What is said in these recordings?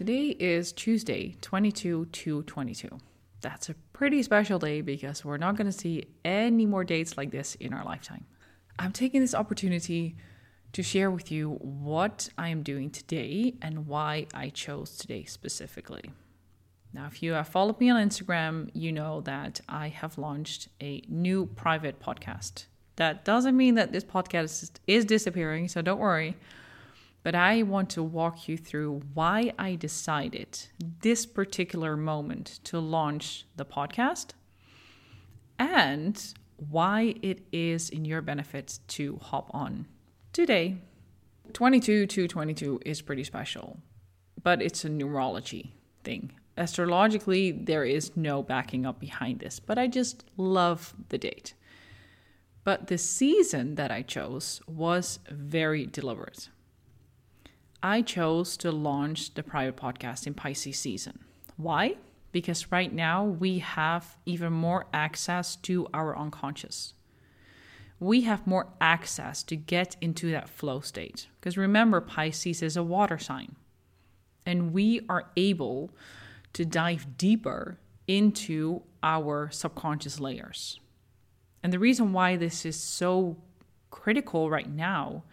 Today is Tuesday, 22 to 22. That's a pretty special day because we're not going to see any more dates like this in our lifetime. I'm taking this opportunity to share with you what I am doing today and why I chose today specifically. Now, if you have followed me on Instagram, you know that I have launched a new private podcast. That doesn't mean that this podcast is disappearing, so don't worry. But I want to walk you through why I decided this particular moment to launch the podcast and why it is in your benefit to hop on today. 22 to 22 is pretty special, but it's a numerology thing. Astrologically, there is no backing up behind this, but I just love the date. But the season that I chose was very deliberate. I chose to launch the private podcast in Pisces season. Why? Because right now we have even more access to our unconscious. We have more access to get into that flow state. Because remember, Pisces is a water sign. And we are able to dive deeper into our subconscious layers. And the reason why this is so critical right now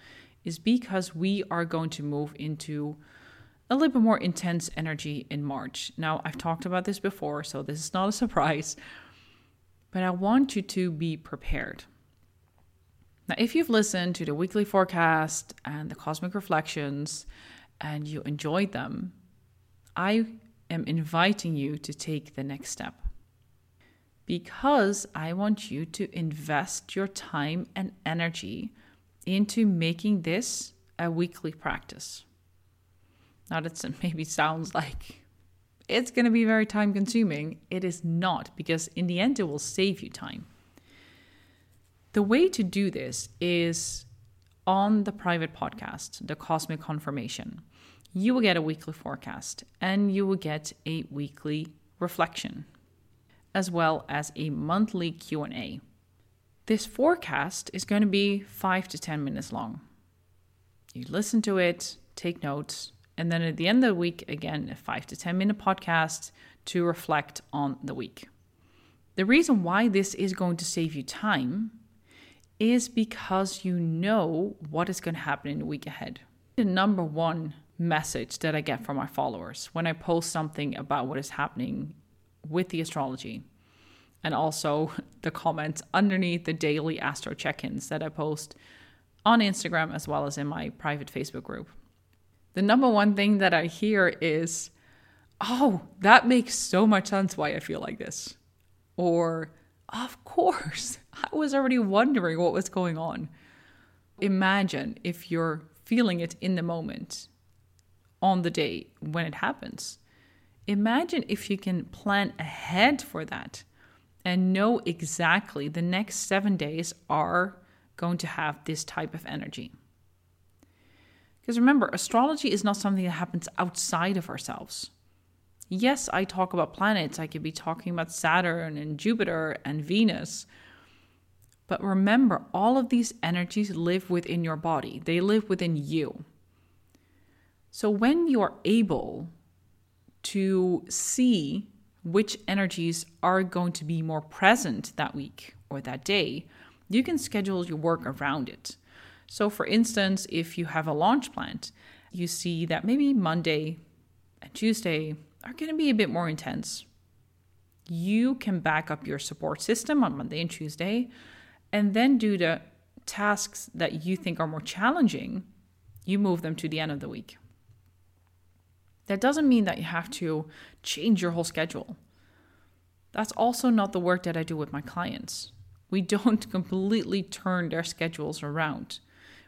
is because we are going to move into a little bit more intense energy in March. Now, I've talked about this before, so this is not a surprise, but I want you to be prepared. Now, if you've listened to the weekly forecast and the cosmic reflections and you enjoyed them, I am inviting you to take the next step because I want you to invest your time and energy into making this a weekly practice. Now, that maybe sounds like it's going to be very time consuming. It is not, because in the end, it will save you time. The way to do this is on the private podcast, the Cosmic Confirmation. You will get a weekly forecast and you will get a weekly reflection as well as a monthly Q&A. This forecast is going to be 5 to 10 minutes long. You listen to it, take notes, and then at the end of the week, again, a 5 to 10 minute podcast to reflect on the week. The reason why this is going to save you time is because you know what is going to happen in the week ahead. The number one message that I get from my followers when I post something about what is happening with the astrology and also the comments underneath the daily astro check ins that I post on Instagram as well as in my private Facebook group. The number one thing that I hear is, oh, that makes so much sense why I feel like this. Or, of course, I was already wondering what was going on. Imagine if you're feeling it in the moment on the day when it happens. Imagine if you can plan ahead for that and know exactly the next seven days are going to have this type of energy. Because remember, astrology is not something that happens outside of ourselves. Yes, I talk about planets, I could be talking about Saturn and Jupiter and Venus. But remember, all of these energies live within your body, they live within you. So when you are able to see which energies are going to be more present that week or that day, you can schedule your work around it. So, for instance, if you have a launch plant, you see that maybe Monday and Tuesday are going to be a bit more intense. You can back up your support system on Monday and Tuesday and then do the tasks that you think are more challenging, you move them to the end of the week. That doesn't mean that you have to change your whole schedule. That's also not the work that I do with my clients. We don't completely turn their schedules around.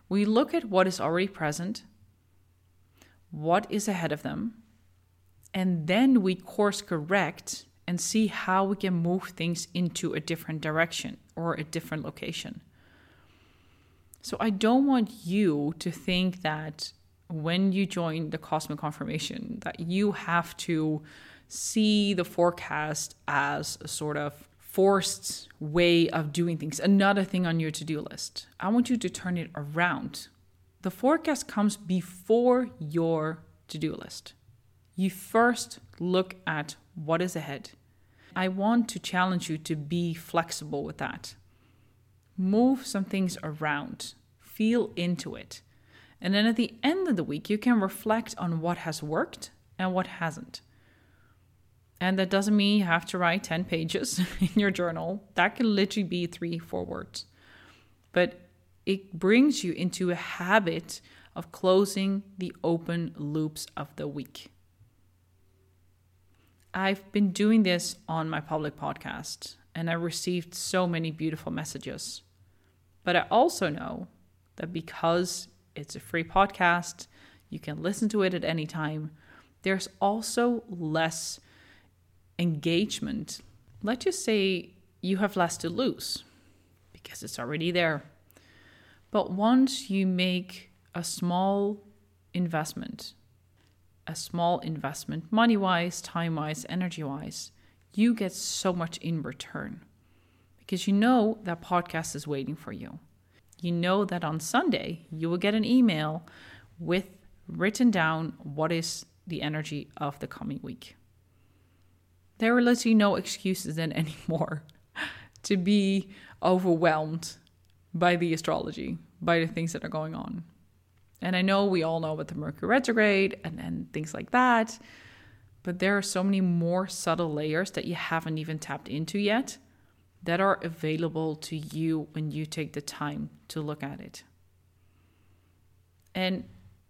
We look at what is already present, what is ahead of them, and then we course correct and see how we can move things into a different direction or a different location. So I don't want you to think that when you join the cosmic confirmation that you have to see the forecast as a sort of forced way of doing things, another thing on your to-do list. I want you to turn it around. The forecast comes before your to-do list. you first look at what is ahead. I want to challenge you to be flexible with that. Move some things around, feel into it. And then at the end of the week, you can reflect on what has worked and what hasn't. And that doesn't mean you have to write 10 pages in your journal. That can literally be three, four words. But it brings you into a habit of closing the open loops of the week. I've been doing this on my public podcast and I received so many beautiful messages. But I also know that because it's a free podcast, you can listen to it at any time, there's also less engagement. Let's just say you have less to lose because it's already there. But once you make a small investment, a small investment, money wise, time wise, energy wise, you get so much in return because you know that podcast is waiting for you. You know that on Sunday you will get an email with written down what is the energy of the coming week. There are literally no excuses then anymore to be overwhelmed by the astrology, by the things that are going on. And I know we all know about the Mercury retrograde and, and things like that, but there are so many more subtle layers that you haven't even tapped into yet that are available to you when you take the time to look at it. And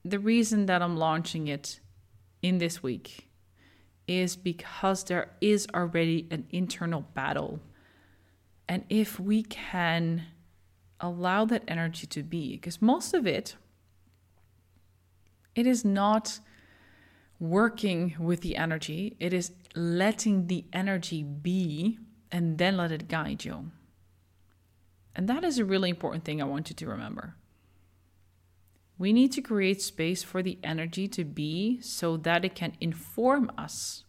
the reason that I'm launching it in this week is because there is already an internal battle. And if we can allow that energy to be, because most of it, it is not working with the energy, it is letting the energy be and then let it guide you. And that is a really important thing I want you to remember. We need to create space for the energy to be so that it can inform us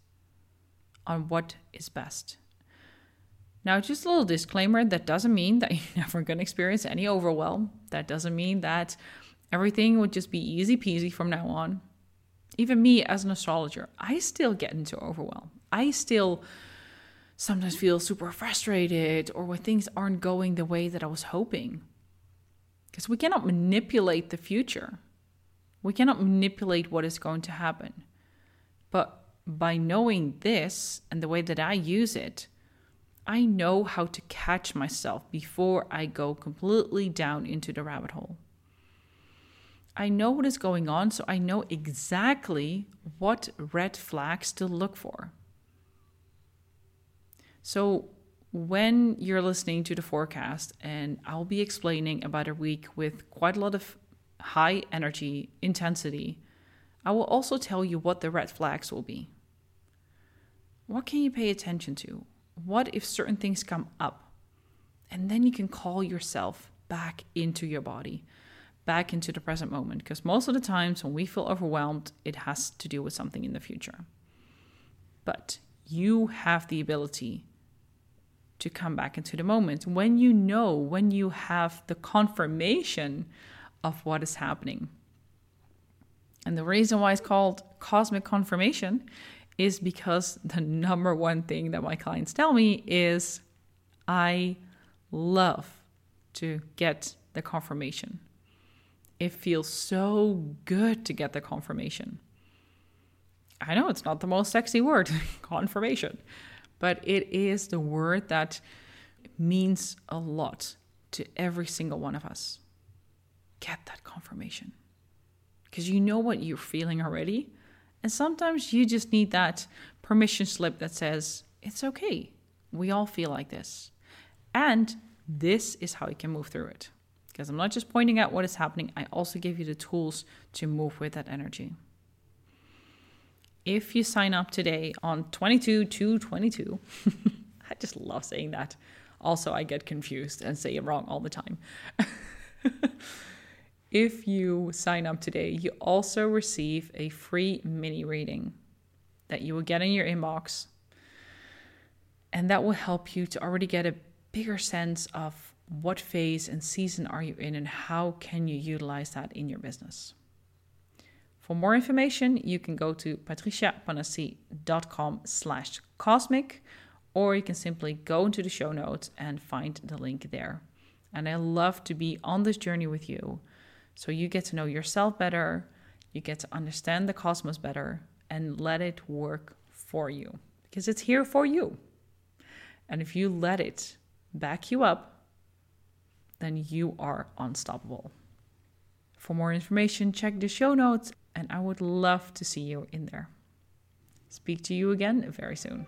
on what is best. Now, just a little disclaimer that doesn't mean that you're never going to experience any overwhelm. That doesn't mean that everything would just be easy peasy from now on. Even me as an astrologer, I still get into overwhelm. I still sometimes feel super frustrated or when things aren't going the way that I was hoping. Because we cannot manipulate the future. We cannot manipulate what is going to happen. But by knowing this and the way that I use it, I know how to catch myself before I go completely down into the rabbit hole. I know what is going on, so I know exactly what red flags to look for. So, when you're listening to the forecast, and I'll be explaining about a week with quite a lot of high energy intensity, I will also tell you what the red flags will be. What can you pay attention to? What if certain things come up? And then you can call yourself back into your body, back into the present moment. Because most of the times when we feel overwhelmed, it has to do with something in the future. But you have the ability to come back into the moment when you know, when you have the confirmation of what is happening. And the reason why it's called cosmic confirmation is because the number one thing that my clients tell me is I love to get the confirmation. It feels so good to get the confirmation. I know it's not the most sexy word, confirmation, but it is the word that means a lot to every single one of us. Get that confirmation. Because you know what you're feeling already. And sometimes you just need that permission slip that says, it's okay. We all feel like this. And this is how you can move through it. Because I'm not just pointing out what is happening, I also give you the tools to move with that energy if you sign up today on 22 to 22, I just love saying that. Also, I get confused and say it wrong all the time. if you sign up today, you also receive a free mini reading that you will get in your inbox. And that will help you to already get a bigger sense of what phase and season are you in and how can you utilize that in your business. For more information, you can go to patriciapanassi.com slash cosmic, or you can simply go into the show notes and find the link there. And I love to be on this journey with you. So you get to know yourself better, you get to understand the cosmos better, and let it work for you because it's here for you. And if you let it back you up, then you are unstoppable. For more information, check the show notes, and I would love to see you in there. Speak to you again very soon.